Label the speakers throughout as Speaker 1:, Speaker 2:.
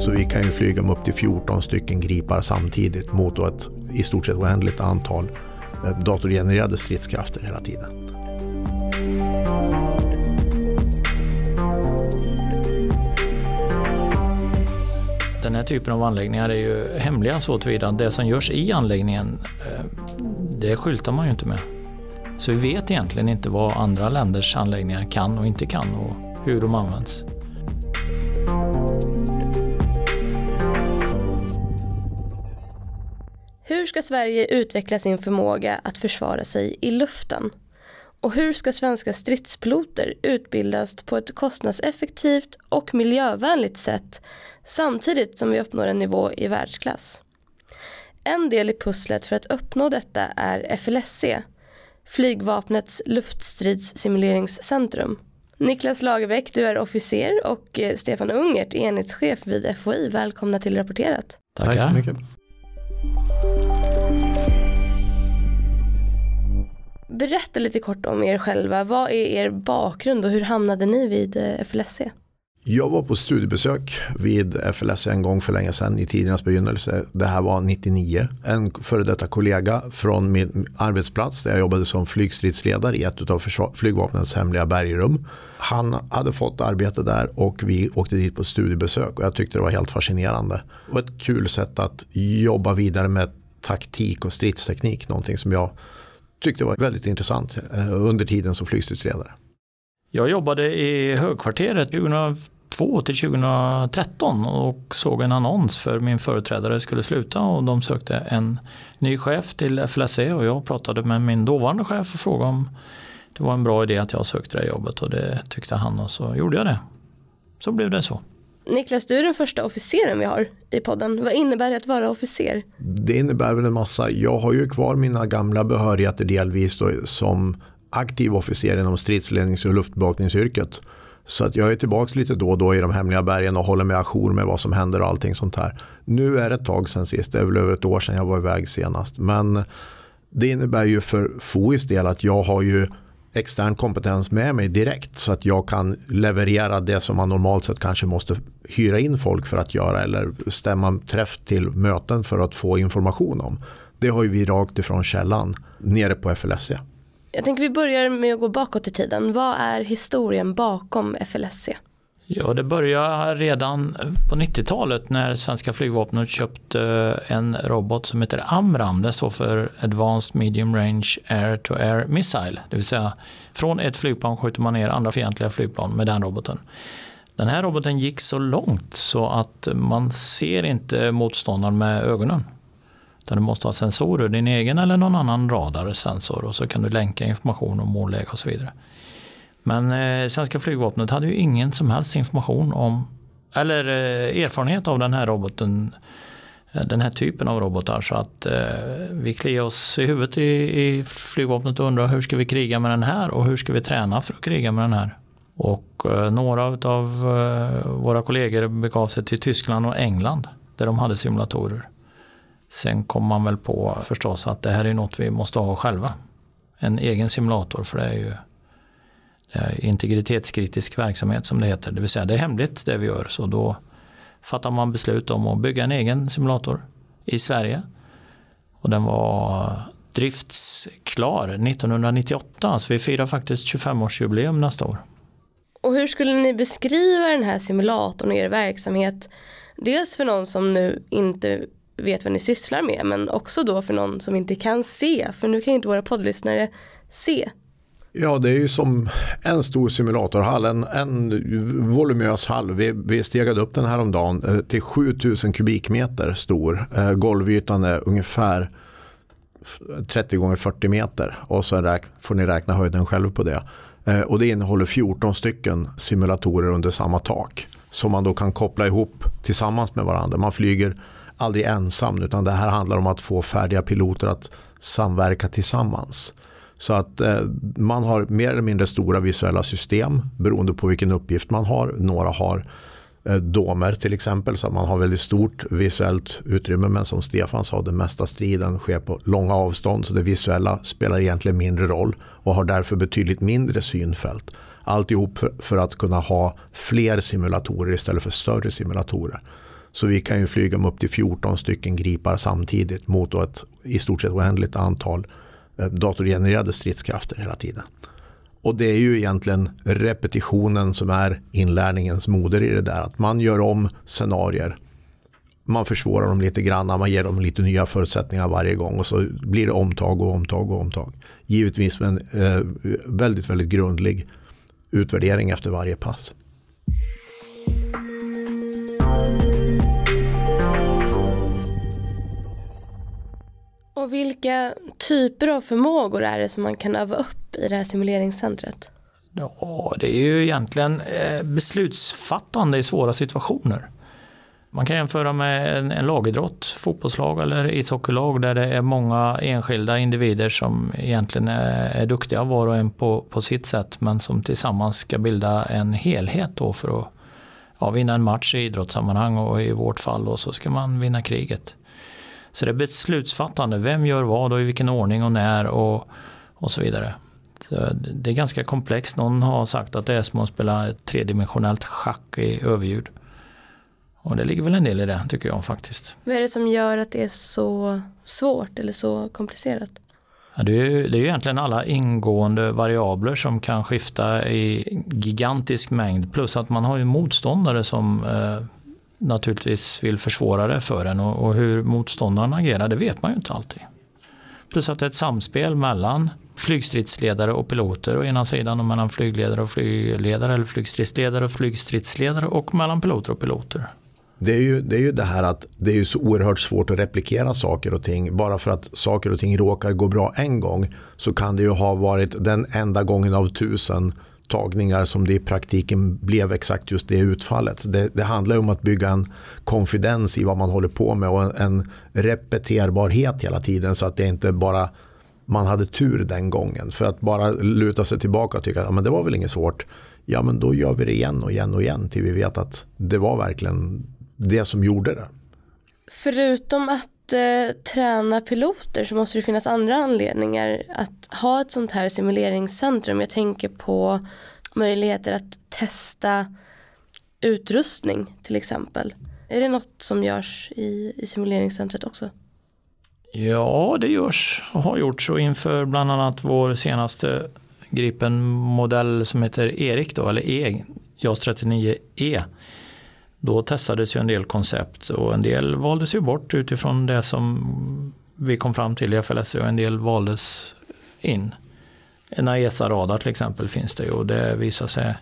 Speaker 1: Så vi kan ju flyga med upp till 14 stycken gripar samtidigt mot då ett i stort sett oändligt antal eh, datorgenererade stridskrafter hela tiden.
Speaker 2: Den här typen av anläggningar är ju hemliga så tillvida det som görs i anläggningen eh, det skyltar man ju inte med. Så vi vet egentligen inte vad andra länders anläggningar kan och inte kan och hur de används.
Speaker 3: Hur ska Sverige utveckla sin förmåga att försvara sig i luften? Och hur ska svenska stridspiloter utbildas på ett kostnadseffektivt och miljövänligt sätt samtidigt som vi uppnår en nivå i världsklass? En del i pusslet för att uppnå detta är FLSC, Flygvapnets luftstridssimuleringscentrum. Niklas Lagerbäck, du är officer och eh, Stefan Ungert, enhetschef vid FOI. Välkomna till Rapporterat.
Speaker 1: Tackar. Tack så mycket.
Speaker 3: Berätta lite kort om er själva. Vad är er bakgrund och hur hamnade ni vid eh, FLSC?
Speaker 1: Jag var på studiebesök vid FLS en gång för länge sedan i tidernas begynnelse. Det här var 99. En före detta kollega från min arbetsplats där jag jobbade som flygstridsledare i ett av flygvapnets hemliga bergrum. Han hade fått arbete där och vi åkte dit på studiebesök och jag tyckte det var helt fascinerande. Och ett kul sätt att jobba vidare med taktik och stridsteknik. Någonting som jag tyckte var väldigt intressant eh, under tiden som flygstridsledare.
Speaker 2: Jag jobbade i högkvarteret 2002 till 2013 och såg en annons för min företrädare skulle sluta och de sökte en ny chef till FLSC och jag pratade med min dåvarande chef och frågade om det var en bra idé att jag sökte det jobbet och det tyckte han och så gjorde jag det. Så blev det så.
Speaker 3: Niklas, du är den första officeren vi har i podden. Vad innebär det att vara officer?
Speaker 1: Det innebär väl en massa. Jag har ju kvar mina gamla behörigheter delvis då, som aktiv officer inom stridslednings och luftbevakningsyrket. Så att jag är tillbaka lite då och då i de hemliga bergen och håller mig ajour med vad som händer och allting sånt här. Nu är det ett tag sedan sist, det är väl över ett år sedan jag var iväg senast. Men det innebär ju för FOIs del att jag har ju extern kompetens med mig direkt så att jag kan leverera det som man normalt sett kanske måste hyra in folk för att göra eller stämma träff till möten för att få information om. Det har ju vi rakt ifrån källan nere på FLSC.
Speaker 3: Jag tänker vi börjar med att gå bakåt i tiden. Vad är historien bakom FLSC?
Speaker 2: Ja, det började redan på 90-talet när svenska flygvapnet köpte eh, en robot som heter AMRAM. Det står för Advanced Medium Range Air to Air Missile. Det vill säga från ett flygplan skjuter man ner andra fientliga flygplan med den roboten. Den här roboten gick så långt så att man ser inte motståndaren med ögonen. Utan du måste ha sensorer, din egen eller någon annan radarsensor och så kan du länka information om målläge och så vidare. Men eh, svenska flygvapnet hade ju ingen som helst information om eller eh, erfarenhet av den här roboten eh, den här typen av robotar så att eh, vi kliar oss i huvudet i, i flygvapnet och undrar hur ska vi kriga med den här och hur ska vi träna för att kriga med den här. Och eh, några av eh, våra kollegor begav sig till Tyskland och England där de hade simulatorer. Sen kom man väl på förstås att det här är något vi måste ha själva. En egen simulator för det är ju det är integritetskritisk verksamhet som det heter. Det vill säga det är hemligt det vi gör. Så då fattar man beslut om att bygga en egen simulator i Sverige. Och den var driftsklar 1998. Så vi firar faktiskt 25-årsjubileum nästa år.
Speaker 3: Och hur skulle ni beskriva den här simulatorn och er verksamhet? Dels för någon som nu inte vet vad ni sysslar med men också då för någon som inte kan se för nu kan ju inte våra poddlyssnare se.
Speaker 1: Ja det är ju som en stor simulatorhall, en, en voluminös hall. Vi, vi stegade upp den här om dagen eh, till 7000 kubikmeter stor. Eh, golvytan är ungefär 30 gånger 40 meter och så får ni räkna höjden själv på det. Eh, och det innehåller 14 stycken simulatorer under samma tak som man då kan koppla ihop tillsammans med varandra. Man flyger aldrig ensam utan det här handlar om att få färdiga piloter att samverka tillsammans. Så att eh, man har mer eller mindre stora visuella system beroende på vilken uppgift man har. Några har eh, domer till exempel så att man har väldigt stort visuellt utrymme men som Stefan sa den mesta striden sker på långa avstånd så det visuella spelar egentligen mindre roll och har därför betydligt mindre synfält. Alltihop för, för att kunna ha fler simulatorer istället för större simulatorer. Så vi kan ju flyga med upp till 14 stycken gripar samtidigt mot ett i stort sett oändligt antal eh, datorgenererade stridskrafter hela tiden. Och det är ju egentligen repetitionen som är inlärningens moder i det där. Att man gör om scenarier. Man försvårar dem lite grann, man ger dem lite nya förutsättningar varje gång och så blir det omtag och omtag och omtag. Givetvis med en eh, väldigt, väldigt grundlig utvärdering efter varje pass.
Speaker 3: Och vilka typer av förmågor är det som man kan öva upp i det här simuleringscentret?
Speaker 2: Ja, det är ju egentligen eh, beslutsfattande i svåra situationer. Man kan jämföra med en, en lagidrott, fotbollslag eller ishockeylag där det är många enskilda individer som egentligen är, är duktiga var och en på, på sitt sätt men som tillsammans ska bilda en helhet då för att ja, vinna en match i idrottssammanhang och i vårt fall då så ska man vinna kriget. Så det är beslutsfattande, vem gör vad och i vilken ordning och när och, och så vidare. Så det är ganska komplext, någon har sagt att det är som att spela tredimensionellt schack i överljud. Och det ligger väl en del i det tycker jag faktiskt.
Speaker 3: Vad är det som gör att det är så svårt eller så komplicerat?
Speaker 2: Ja, det, är, det är ju egentligen alla ingående variabler som kan skifta i gigantisk mängd plus att man har ju motståndare som eh, naturligtvis vill försvåra det för en och, och hur motståndaren agerar det vet man ju inte alltid. Plus att det är ett samspel mellan flygstridsledare och piloter å ena sidan och mellan flygledare och flygledare eller flygstridsledare och flygstridsledare och mellan piloter och piloter.
Speaker 1: Det är, ju, det är ju det här att det är så oerhört svårt att replikera saker och ting. Bara för att saker och ting råkar gå bra en gång så kan det ju ha varit den enda gången av tusen tagningar som det i praktiken blev exakt just det utfallet. Det, det handlar om att bygga en konfidens i vad man håller på med och en, en repeterbarhet hela tiden så att det inte bara man hade tur den gången. För att bara luta sig tillbaka och tycka att ja, det var väl inget svårt. Ja men då gör vi det igen och igen och igen till vi vet att det var verkligen det som gjorde det.
Speaker 3: Förutom att eh, träna piloter så måste det finnas andra anledningar att ha ett sånt här simuleringscentrum. Jag tänker på möjligheter att testa utrustning till exempel. Är det något som görs i, i simuleringscentret också?
Speaker 2: Ja, det görs och har gjorts och inför bland annat vår senaste Gripen-modell som heter Erik då, eller E, JAS 39E. Då testades ju en del koncept och en del valdes ju bort utifrån det som vi kom fram till i FLS och en del valdes in. En AESA-radar till exempel finns det ju och det visar sig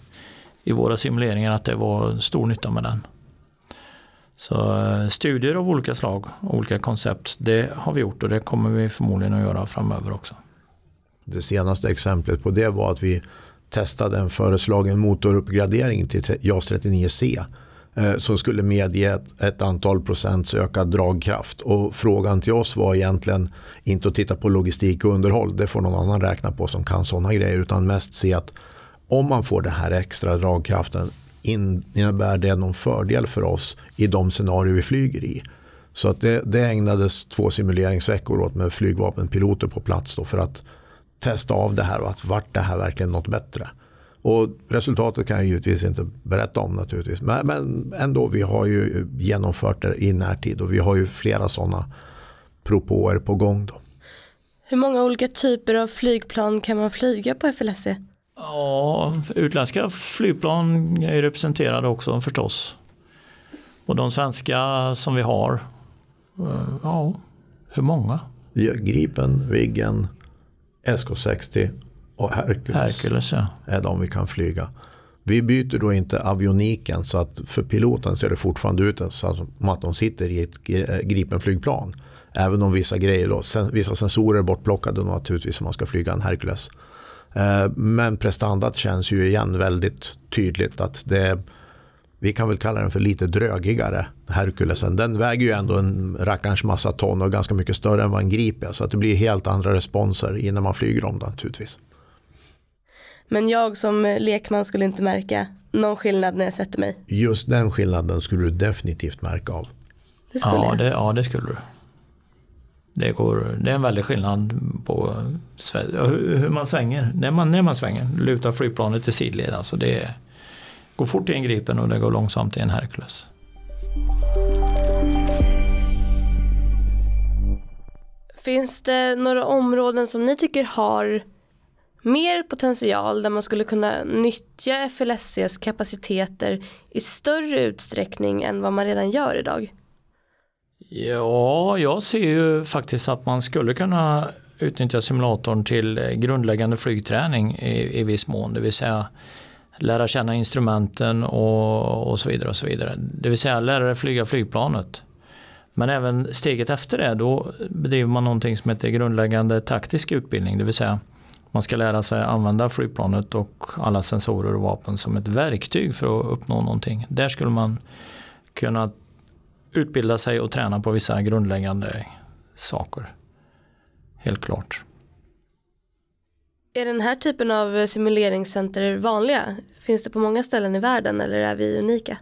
Speaker 2: i våra simuleringar att det var stor nytta med den. Så eh, studier av olika slag, olika koncept, det har vi gjort och det kommer vi förmodligen att göra framöver också.
Speaker 1: Det senaste exemplet på det var att vi testade en föreslagen motoruppgradering till JAS 39C Eh, som skulle medge ett, ett, antal procents ökad dragkraft. Och frågan till oss var egentligen inte att titta på logistik och underhåll, det får någon annan räkna på som kan sådana grejer, utan mest se att om man får den här extra dragkraften, innebär det någon fördel för oss i de scenarier vi flyger i? Så att det, det ägnades två simuleringsveckor åt med flygvapenpiloter på plats då för att testa av det här och att vart det här verkligen något bättre. Och resultatet kan jag givetvis inte berätta om naturligtvis. Men, men ändå, vi har ju genomfört det i närtid och vi har ju flera sådana propåer på gång. Då.
Speaker 3: Hur många olika typer av flygplan kan man flyga på FLSC?
Speaker 2: Ja, utländska flygplan är representerade också förstås. Och de svenska som vi har, eh, ja, hur många?
Speaker 1: Gripen, Viggen, SK60 och Hercules,
Speaker 2: Hercules ja.
Speaker 1: är de vi kan flyga. Vi byter då inte avioniken så att för piloten ser det fortfarande ut som att de sitter i ett Gripen-flygplan. Även om vissa grejer då, vissa sensorer är bortplockade naturligtvis om man ska flyga en Hercules. Eh, men prestandat känns ju igen väldigt tydligt att det vi kan väl kalla den för lite drögigare, Herkulesen. Den väger ju ändå en rackarns massa ton och ganska mycket större än vad en Grip är. Så att det blir helt andra responser innan man flyger om den naturligtvis.
Speaker 3: Men jag som lekman skulle inte märka någon skillnad när jag sätter mig?
Speaker 1: Just den skillnaden skulle du definitivt märka av.
Speaker 3: Det skulle
Speaker 2: ja,
Speaker 3: jag.
Speaker 2: Det, ja, det skulle du. Det, går, det är en väldig skillnad på hur man svänger. När man, när man svänger, lutar flygplanet till sidled. Alltså det går fort i en Gripen och det går långsamt i en Hercules.
Speaker 3: Finns det några områden som ni tycker har mer potential där man skulle kunna nyttja FLSCs kapaciteter i större utsträckning än vad man redan gör idag?
Speaker 2: Ja, jag ser ju faktiskt att man skulle kunna utnyttja simulatorn till grundläggande flygträning i, i viss mån, det vill säga lära känna instrumenten och, och så vidare. och så vidare. Det vill säga lära dig flyga flygplanet. Men även steget efter det, då bedriver man någonting som heter grundläggande taktisk utbildning, det vill säga man ska lära sig använda flygplanet och alla sensorer och vapen som ett verktyg för att uppnå någonting. Där skulle man kunna utbilda sig och träna på vissa grundläggande saker. Helt klart.
Speaker 3: Är den här typen av simuleringscenter vanliga? Finns det på många ställen i världen eller är vi unika?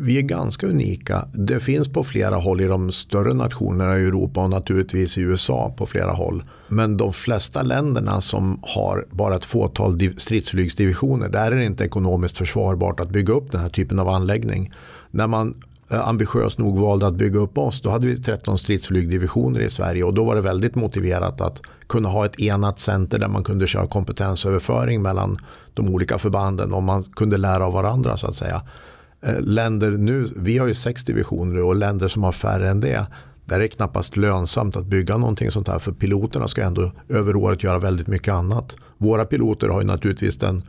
Speaker 1: Vi är ganska unika. Det finns på flera håll i de större nationerna i Europa och naturligtvis i USA på flera håll. Men de flesta länderna som har bara ett fåtal stridsflygsdivisioner, där är det inte ekonomiskt försvarbart att bygga upp den här typen av anläggning. När man eh, ambitiöst nog valde att bygga upp oss, då hade vi 13 stridsflygdivisioner i Sverige och då var det väldigt motiverat att kunna ha ett enat center där man kunde köra kompetensöverföring mellan de olika förbanden och man kunde lära av varandra så att säga. Eh, länder nu, vi har ju sex divisioner och länder som har färre än det, där är det knappast lönsamt att bygga någonting sånt här för piloterna ska ändå över året göra väldigt mycket annat. Våra piloter har ju naturligtvis den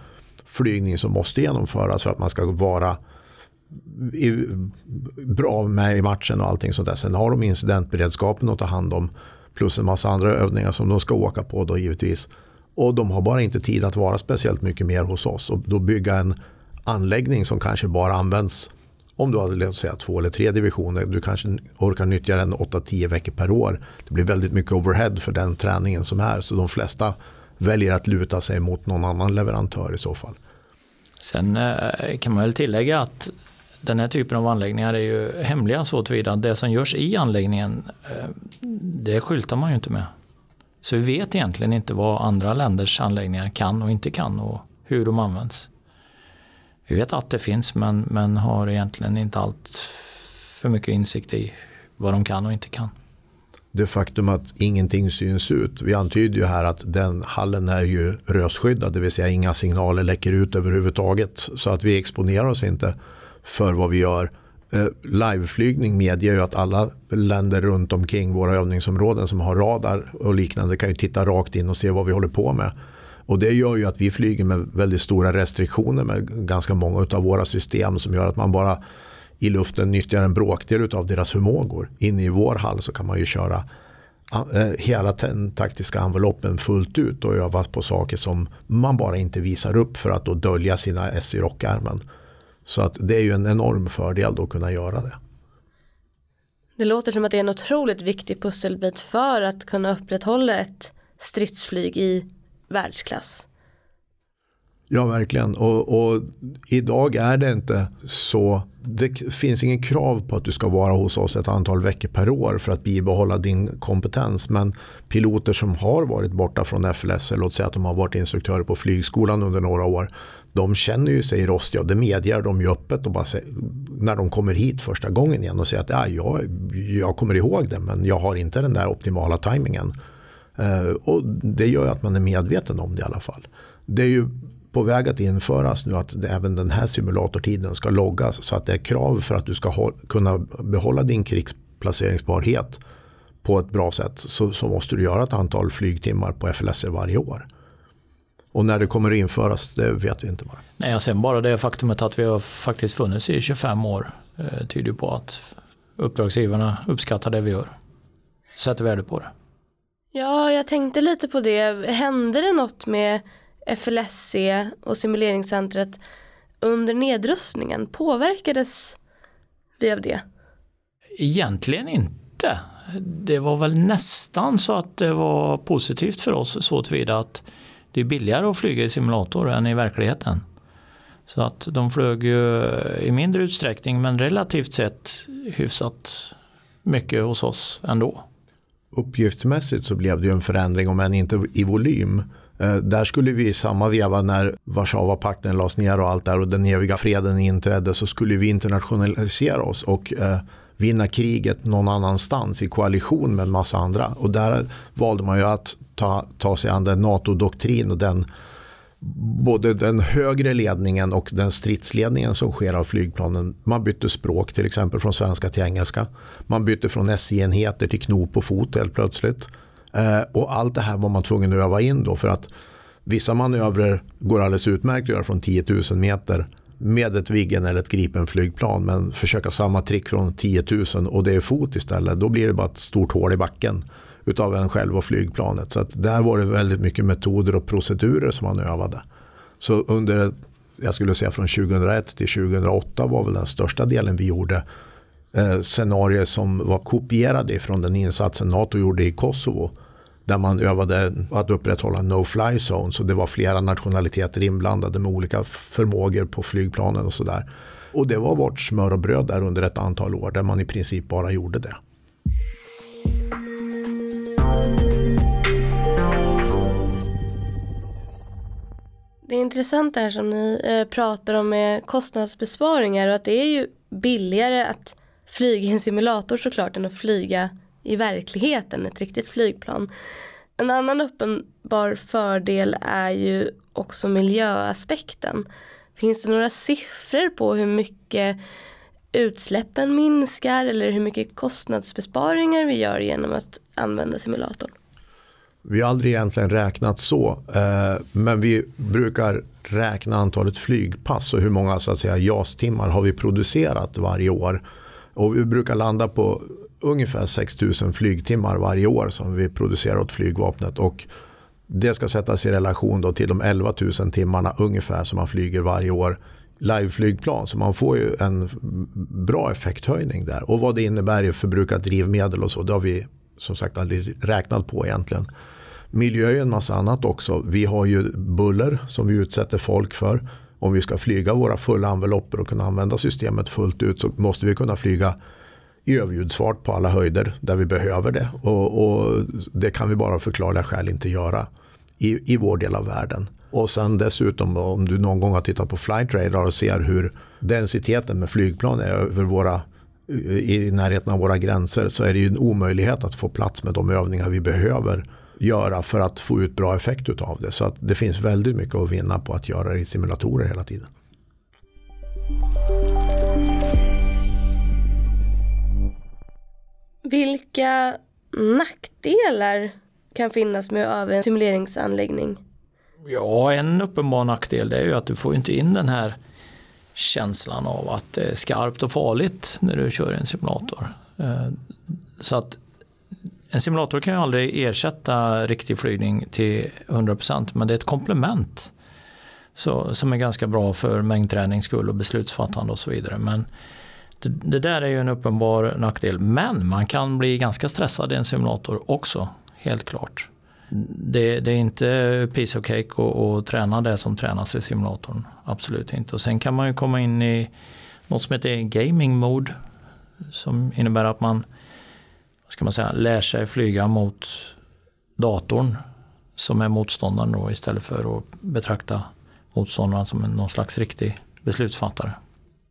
Speaker 1: flygning som måste genomföras för att man ska vara i, bra med i matchen och allting sånt där. Sen har de incidentberedskapen att ta hand om plus en massa andra övningar som de ska åka på då givetvis. Och de har bara inte tid att vara speciellt mycket mer hos oss och då bygga en anläggning som kanske bara används om du har låt säga, två eller tre divisioner, du kanske orkar nyttja den 8-10 veckor per år. Det blir väldigt mycket overhead för den träningen som är. Så de flesta väljer att luta sig mot någon annan leverantör i så fall.
Speaker 2: Sen eh, kan man väl tillägga att den här typen av anläggningar är ju hemliga så tillvida att det som görs i anläggningen eh, det skyltar man ju inte med. Så vi vet egentligen inte vad andra länders anläggningar kan och inte kan och hur de används. Vi vet att det finns men, men har egentligen inte allt för mycket insikt i vad de kan och inte kan.
Speaker 1: Det faktum att ingenting syns ut. Vi antyder ju här att den hallen är ju rösskyddad, det vill säga inga signaler läcker ut överhuvudtaget. Så att vi exponerar oss inte för vad vi gör. Eh, liveflygning medger ju att alla länder runt omkring våra övningsområden som har radar och liknande kan ju titta rakt in och se vad vi håller på med. Och det gör ju att vi flyger med väldigt stora restriktioner med ganska många av våra system som gör att man bara i luften nyttjar en bråkdel av deras förmågor. Inne i vår hall så kan man ju köra eh, hela den taktiska enveloppen fullt ut och öva på saker som man bara inte visar upp för att då dölja sina S i rockärmen. Så att det är ju en enorm fördel då att kunna göra det.
Speaker 3: Det låter som att det är en otroligt viktig pusselbit för att kunna upprätthålla ett stridsflyg i världsklass.
Speaker 1: Ja, verkligen. Och, och, idag är det inte så. Det finns ingen krav på att du ska vara hos oss ett antal veckor per år för att bibehålla din kompetens. Men piloter som har varit borta från FLS, eller låt säga att de har varit instruktörer på flygskolan under några år. De känner ju sig rostiga och det medger de ju öppet och bara säger, när de kommer hit första gången igen och säger att ja, jag, jag kommer ihåg det men jag har inte den där optimala tajmingen. Eh, och det gör att man är medveten om det i alla fall. Det är ju på väg att införas nu att även den här simulatortiden ska loggas så att det är krav för att du ska kunna behålla din krigsplaceringsbarhet på ett bra sätt så, så, måste du göra ett antal flygtimmar på FLS varje år. Och när det kommer att införas, det vet vi inte bara.
Speaker 2: Nej, och sen bara det faktumet att vi har faktiskt funnits i 25 år eh, tyder på att uppdragsgivarna uppskattar det vi gör. Sätter värde på det.
Speaker 3: Ja, jag tänkte lite på det. Hände det något med FLSC och simuleringscentret under nedrustningen? Påverkades vi av det?
Speaker 2: Egentligen inte. Det var väl nästan så att det var positivt för oss så tillvida att det är billigare att flyga i simulator än i verkligheten. Så att de flög ju i mindre utsträckning men relativt sett hyfsat mycket hos oss ändå.
Speaker 1: Uppgiftsmässigt så blev det ju en förändring om än inte i volym. Eh, där skulle vi i samma veva när Warszawapakten lades ner och allt där och den eviga freden inträdde så skulle vi internationalisera oss och eh, vinna kriget någon annanstans i koalition med en massa andra. Och där valde man ju att ta, ta sig an den NATO-doktrin och den både den högre ledningen och den stridsledningen som sker av flygplanen. Man bytte språk till exempel från svenska till engelska. Man bytte från SJ-enheter till knop och fot helt plötsligt. Eh, och allt det här var man tvungen att öva in då för att vissa manövrer går alldeles utmärkt att göra från 10 000 meter med ett Viggen eller ett Gripen flygplan men försöka samma trick från 10 000 och det är fot istället. Då blir det bara ett stort hål i backen utav en själv och flygplanet. Så att där var det väldigt mycket metoder och procedurer som man övade. Så under, jag skulle säga från 2001 till 2008 var väl den största delen vi gjorde eh, scenarier som var kopierade från den insatsen NATO gjorde i Kosovo. Där man övade att upprätthålla no-fly zone. Så det var flera nationaliteter inblandade med olika förmågor på flygplanen och sådär. Och det var vårt smör och bröd där under ett antal år där man i princip bara gjorde det.
Speaker 3: Det är intressant det här som ni eh, pratar om med kostnadsbesparingar och att det är ju billigare att flyga i en simulator såklart än att flyga i verkligheten, ett riktigt flygplan. En annan uppenbar fördel är ju också miljöaspekten. Finns det några siffror på hur mycket utsläppen minskar eller hur mycket kostnadsbesparingar vi gör genom att använda simulatorn?
Speaker 1: Vi har aldrig egentligen räknat så, eh, men vi brukar räkna antalet flygpass och hur många så att säga JAS-timmar har vi producerat varje år. Och vi brukar landa på ungefär 6 000 flygtimmar varje år som vi producerar åt flygvapnet. Och det ska sättas i relation då till de 11 000 timmarna ungefär som man flyger varje år liveflygplan. Så man får ju en bra effekthöjning där. Och vad det innebär i förbrukat drivmedel och så, det har vi som sagt aldrig räknat på egentligen. Miljö är ju en massa annat också. Vi har ju buller som vi utsätter folk för. Om vi ska flyga våra fulla envelopper och kunna använda systemet fullt ut så måste vi kunna flyga i överljudsfart på alla höjder där vi behöver det. Och, och det kan vi bara förklarliga skäl inte göra i, i vår del av världen. Och sen dessutom om du någon gång har tittat på flight radar och ser hur densiteten med flygplan är över våra i närheten av våra gränser så är det ju en omöjlighet att få plats med de övningar vi behöver göra för att få ut bra effekt av det. Så att det finns väldigt mycket att vinna på att göra det i simulatorer hela tiden.
Speaker 3: Vilka nackdelar kan finnas med att öva en simuleringsanläggning?
Speaker 2: Ja, en uppenbar nackdel det är ju att du får inte in den här känslan av att det är skarpt och farligt när du kör en simulator. Eh, så att en simulator kan ju aldrig ersätta riktig flygning till 100% men det är ett komplement. Så, som är ganska bra för mängdträning skull och beslutsfattande och så vidare. Men det, det, där är ju en uppenbar nackdel. Men man kan bli ganska stressad i en simulator också, helt klart. Det, det är inte piece of cake att träna det som tränas i simulatorn. Absolut inte. Och sen kan man ju komma in i något som heter gaming mode. Som innebär att man ska man säga, lär sig flyga mot datorn som är motståndaren då istället för att betrakta motståndaren som någon slags riktig beslutsfattare.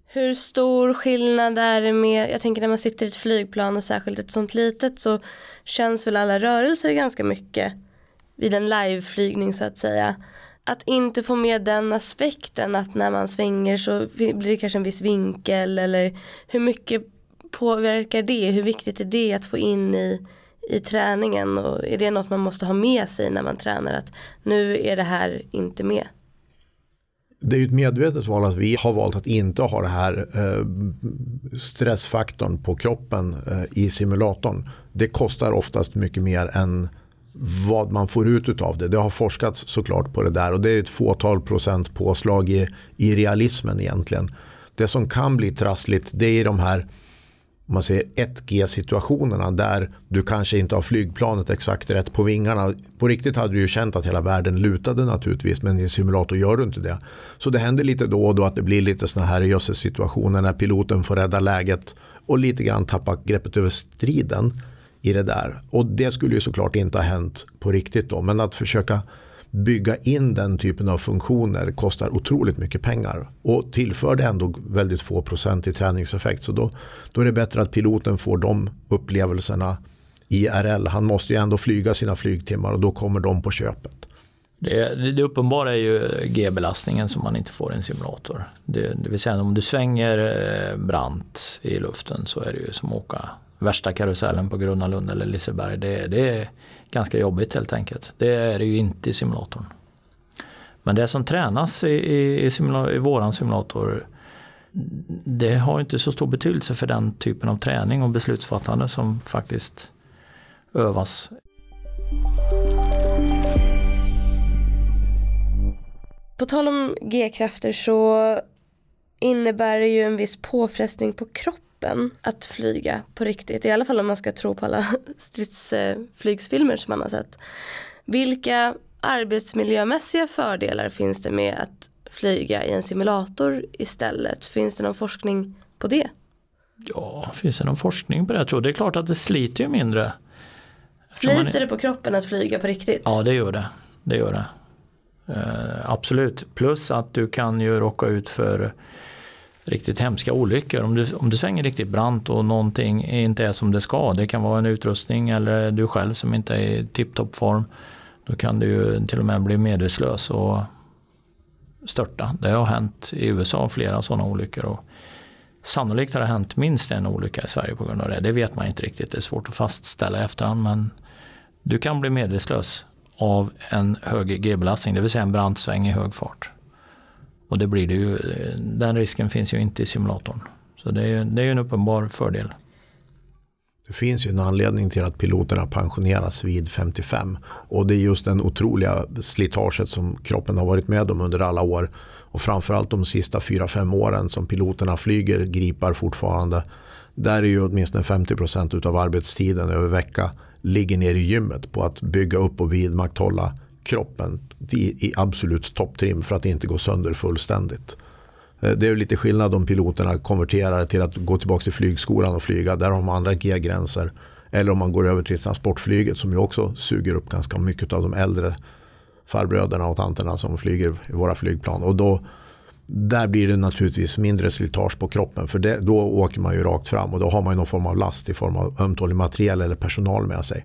Speaker 3: Hur stor skillnad är det med, jag tänker när man sitter i ett flygplan och särskilt ett sånt litet så känns väl alla rörelser ganska mycket vid en liveflygning så att säga. Att inte få med den aspekten att när man svänger så blir det kanske en viss vinkel eller hur mycket påverkar det? Hur viktigt är det att få in i, i träningen och är det något man måste ha med sig när man tränar att nu är det här inte med?
Speaker 1: Det är ju ett medvetet val att vi har valt att inte ha det här eh, stressfaktorn på kroppen eh, i simulatorn. Det kostar oftast mycket mer än vad man får ut av det. Det har forskats såklart på det där och det är ett fåtal procent påslag i, i realismen egentligen. Det som kan bli trassligt det är de här man säger 1G situationerna där du kanske inte har flygplanet exakt rätt på vingarna. På riktigt hade du ju känt att hela världen lutade naturligtvis men i en simulator gör du inte det. Så det händer lite då och då att det blir lite sådana här jösses situationer när piloten får rädda läget och lite grann tappa greppet över striden i det där. Och det skulle ju såklart inte ha hänt på riktigt då. Men att försöka bygga in den typen av funktioner kostar otroligt mycket pengar. Och tillför det ändå väldigt få procent i träningseffekt. Så då, då är det bättre att piloten får de upplevelserna IRL. Han måste ju ändå flyga sina flygtimmar och då kommer de på köpet.
Speaker 2: Det, det uppenbara är ju G-belastningen som man inte får i en simulator. Det, det vill säga om du svänger eh, brant i luften så är det ju som att åka värsta karusellen på Gröna Lund eller Liseberg. Det, det är ganska jobbigt helt enkelt. Det är det ju inte i simulatorn. Men det som tränas i, i, i, simula, i våran simulator det har inte så stor betydelse för den typen av träning och beslutsfattande som faktiskt övas.
Speaker 3: På tal om G-krafter så innebär det ju en viss påfrestning på kroppen att flyga på riktigt. I alla fall om man ska tro på alla stridsflygsfilmer som man har sett. Vilka arbetsmiljömässiga fördelar finns det med att flyga i en simulator istället? Finns det någon forskning på det?
Speaker 2: Ja, finns det någon forskning på det? Jag tror det är klart att det sliter ju mindre.
Speaker 3: Sliter man... det på kroppen att flyga på riktigt?
Speaker 2: Ja, det gör det. Det gör det. Uh, absolut. Plus att du kan ju råka ut för riktigt hemska olyckor. Om du, om du svänger riktigt brant och någonting inte är som det ska. Det kan vara en utrustning eller du själv som inte är i tipptopp form. Då kan du ju till och med bli medvetslös och störta. Det har hänt i USA flera sådana olyckor. Och sannolikt har det hänt minst en olycka i Sverige på grund av det. Det vet man inte riktigt. Det är svårt att fastställa i efterhand. Men du kan bli medvetslös av en hög G-belastning, det vill säga en brant sväng i hög fart. Och det blir det ju, den risken finns ju inte i simulatorn. Så det är, det är en uppenbar fördel.
Speaker 1: Det finns ju en anledning till att piloterna pensioneras vid 55. Och det är just den otroliga slitaget som kroppen har varit med om under alla år. Och framförallt de sista 4-5 åren som piloterna flyger gripar fortfarande. Där är ju åtminstone 50% av arbetstiden över vecka ligger ner i gymmet på att bygga upp och vidmakthålla kroppen i, i absolut topptrim för att inte gå sönder fullständigt. Eh, det är lite skillnad om piloterna konverterar till att gå tillbaka till flygskolan och flyga. Där har man andra G-gränser. Eller om man går över till transportflyget som ju också suger upp ganska mycket av de äldre farbröderna och tanterna som flyger i våra flygplan. Och då, där blir det naturligtvis mindre slitage på kroppen för det, då åker man ju rakt fram och då har man ju någon form av last i form av ömtålig materiel eller personal med sig.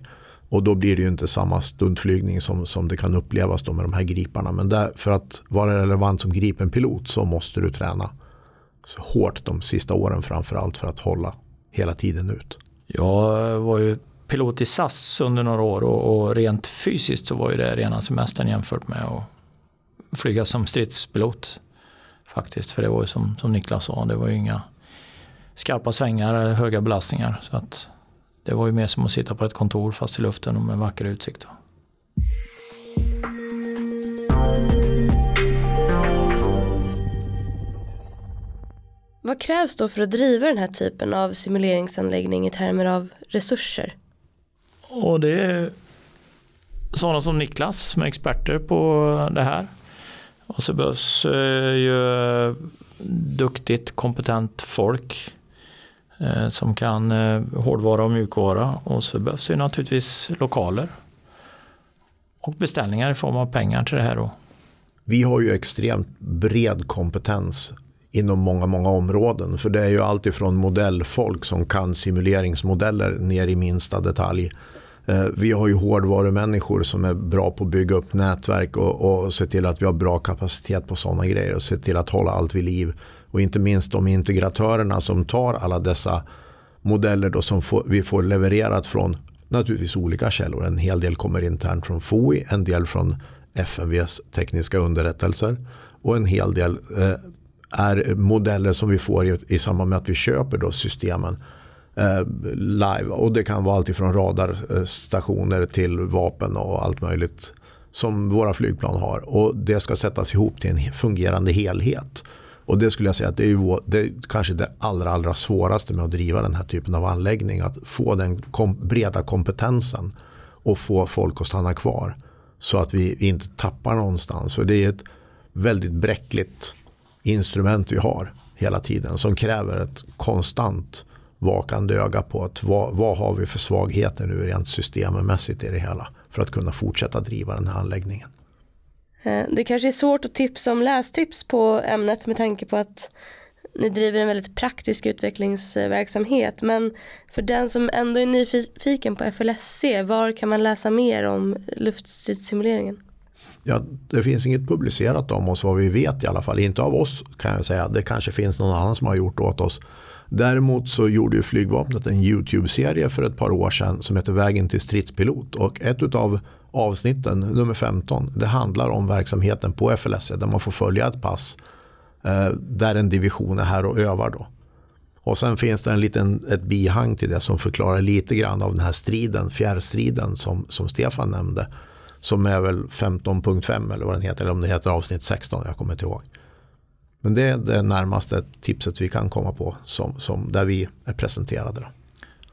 Speaker 1: Och då blir det ju inte samma stundflygning som, som det kan upplevas då med de här griparna. Men där, för att vara relevant som gripenpilot så måste du träna så hårt de sista åren framförallt för att hålla hela tiden ut.
Speaker 2: Jag var ju pilot i SAS under några år och, och rent fysiskt så var ju det rena semestern jämfört med att flyga som stridspilot. Faktiskt, för det var ju som, som Niklas sa, det var ju inga skarpa svängar eller höga belastningar. Så att det var ju mer som att sitta på ett kontor fast i luften och med vacker utsikt.
Speaker 3: Vad krävs då för att driva den här typen av simuleringsanläggning i termer av resurser?
Speaker 2: Och det är sådana som Niklas som är experter på det här. Och så behövs eh, ju duktigt, kompetent folk Eh, som kan eh, hårdvara och mjukvara och så behövs det naturligtvis lokaler och beställningar i form av pengar till det här. Då.
Speaker 1: Vi har ju extremt bred kompetens inom många, många områden. För det är ju alltifrån modellfolk som kan simuleringsmodeller ner i minsta detalj. Eh, vi har ju hårdvarumänniskor som är bra på att bygga upp nätverk och, och se till att vi har bra kapacitet på sådana grejer och se till att hålla allt vid liv. Och inte minst de integratörerna som tar alla dessa modeller då som får, vi får levererat från naturligtvis olika källor. En hel del kommer internt från FOI, en del från FMVs tekniska underrättelser och en hel del eh, är modeller som vi får i, i samband med att vi köper då systemen eh, live. Och det kan vara allt ifrån radarstationer till vapen och allt möjligt som våra flygplan har. Och det ska sättas ihop till en fungerande helhet. Och det skulle jag säga att det är, ju, det är kanske det allra, allra svåraste med att driva den här typen av anläggning. Att få den kom, breda kompetensen och få folk att stanna kvar. Så att vi inte tappar någonstans. För det är ett väldigt bräckligt instrument vi har hela tiden. Som kräver ett konstant vakande öga på att vad, vad har vi för svagheter nu rent systemmässigt i det hela för att kunna fortsätta driva den här anläggningen.
Speaker 3: Eh, det kanske är svårt att tipsa om lästips på ämnet med tanke på att ni driver en väldigt praktisk utvecklingsverksamhet men för den som ändå är nyfiken på FLSC, var kan man läsa mer om luftstridssimuleringen?
Speaker 1: Ja, det finns inget publicerat om oss vad vi vet i alla fall. Inte av oss kan jag säga. Det kanske finns någon annan som har gjort åt oss. Däremot så gjorde ju flygvapnet en YouTube-serie för ett par år sedan som heter Vägen till stridspilot. Och ett av avsnitten, nummer 15, det handlar om verksamheten på FLS där man får följa ett pass eh, där en division är här och övar. Då. Och sen finns det en liten, ett bihang till det som förklarar lite grann av den här striden, fjärrstriden som, som Stefan nämnde. Som är väl 15.5 eller vad den heter, eller om det heter avsnitt 16, jag kommer inte ihåg. Men det är det närmaste tipset vi kan komma på som, som där vi är presenterade. Då.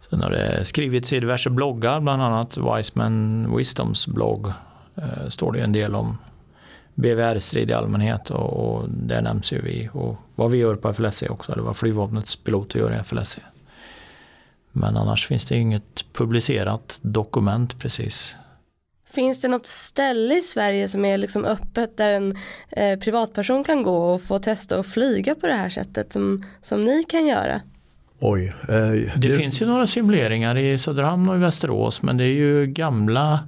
Speaker 2: Sen har det skrivits i diverse bloggar, bland annat Wiseman Wisdoms blogg. Eh, står det en del om BVR-strid i allmänhet och, och där nämns ju vi och vad vi gör på FLSE också, eller vad flygvapnets piloter gör i FLSE. Men annars finns det inget publicerat dokument precis.
Speaker 3: Finns det något ställe i Sverige som är liksom öppet där en eh, privatperson kan gå och få testa att flyga på det här sättet som, som ni kan göra?
Speaker 1: Oj. Eh,
Speaker 2: det, det, finns ju några simuleringar i Söderhamn och i Västerås men det är ju gamla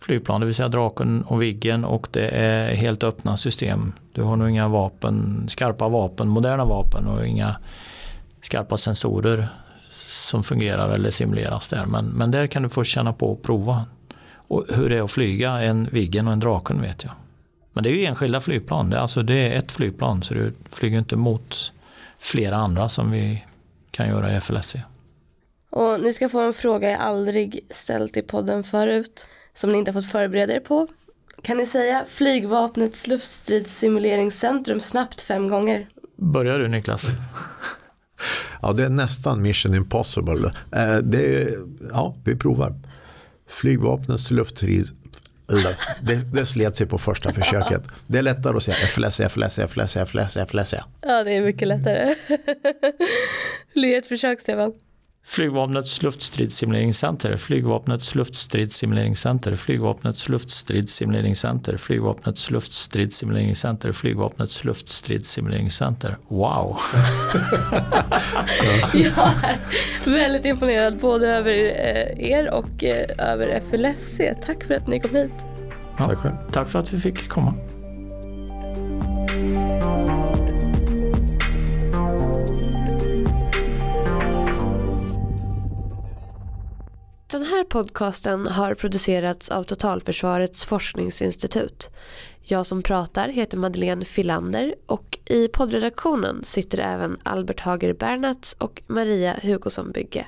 Speaker 2: flygplan, det vill säga Draken och Viggen och det är helt öppna system. Du har nog inga vapen, skarpa vapen, moderna vapen och inga skarpa sensorer som fungerar eller simuleras där. Men, men där kan du få känna på och prova. Och hur det är att flyga en Viggen och en Draken vet jag. Men det är ju enskilda flygplan, det är, alltså, det är ett flygplan så du flyger inte mot flera andra som vi kan göra i FLSC.
Speaker 3: Och ni ska få en fråga jag aldrig ställt i podden förut som ni inte har fått förbereda er på. Kan ni säga flygvapnets luftstridssimuleringscentrum snabbt fem gånger?
Speaker 2: Börjar du Niklas?
Speaker 1: ja, det är nästan mission impossible. Eh, det är, ja, vi provar. Flygvapnets luftstrids det, det slet sig på första försöket. Det är lättare att säga FLS, FLS, FLS, FLS, FLS.
Speaker 3: Ja, det är mycket lättare. Ge ett försök, Stefan.
Speaker 2: Flygvapnets luftstridssimuleringscenter, Flygvapnets luftstridssimuleringscenter, Flygvapnets luftstridssimuleringscenter, Flygvapnets luftstridssimuleringscenter, Flygvapnets luftstridssimuleringscenter. Wow!
Speaker 3: Jag är väldigt imponerad både över eh, er och eh, över FLSC. Tack för att ni kom hit.
Speaker 2: Ja, tack själv. Tack för att vi fick komma.
Speaker 3: Den här podcasten har producerats av Totalförsvarets forskningsinstitut. Jag som pratar heter Madeleine Filander och i poddredaktionen sitter även Albert Hager Bernats och Maria Hugosson Bygge.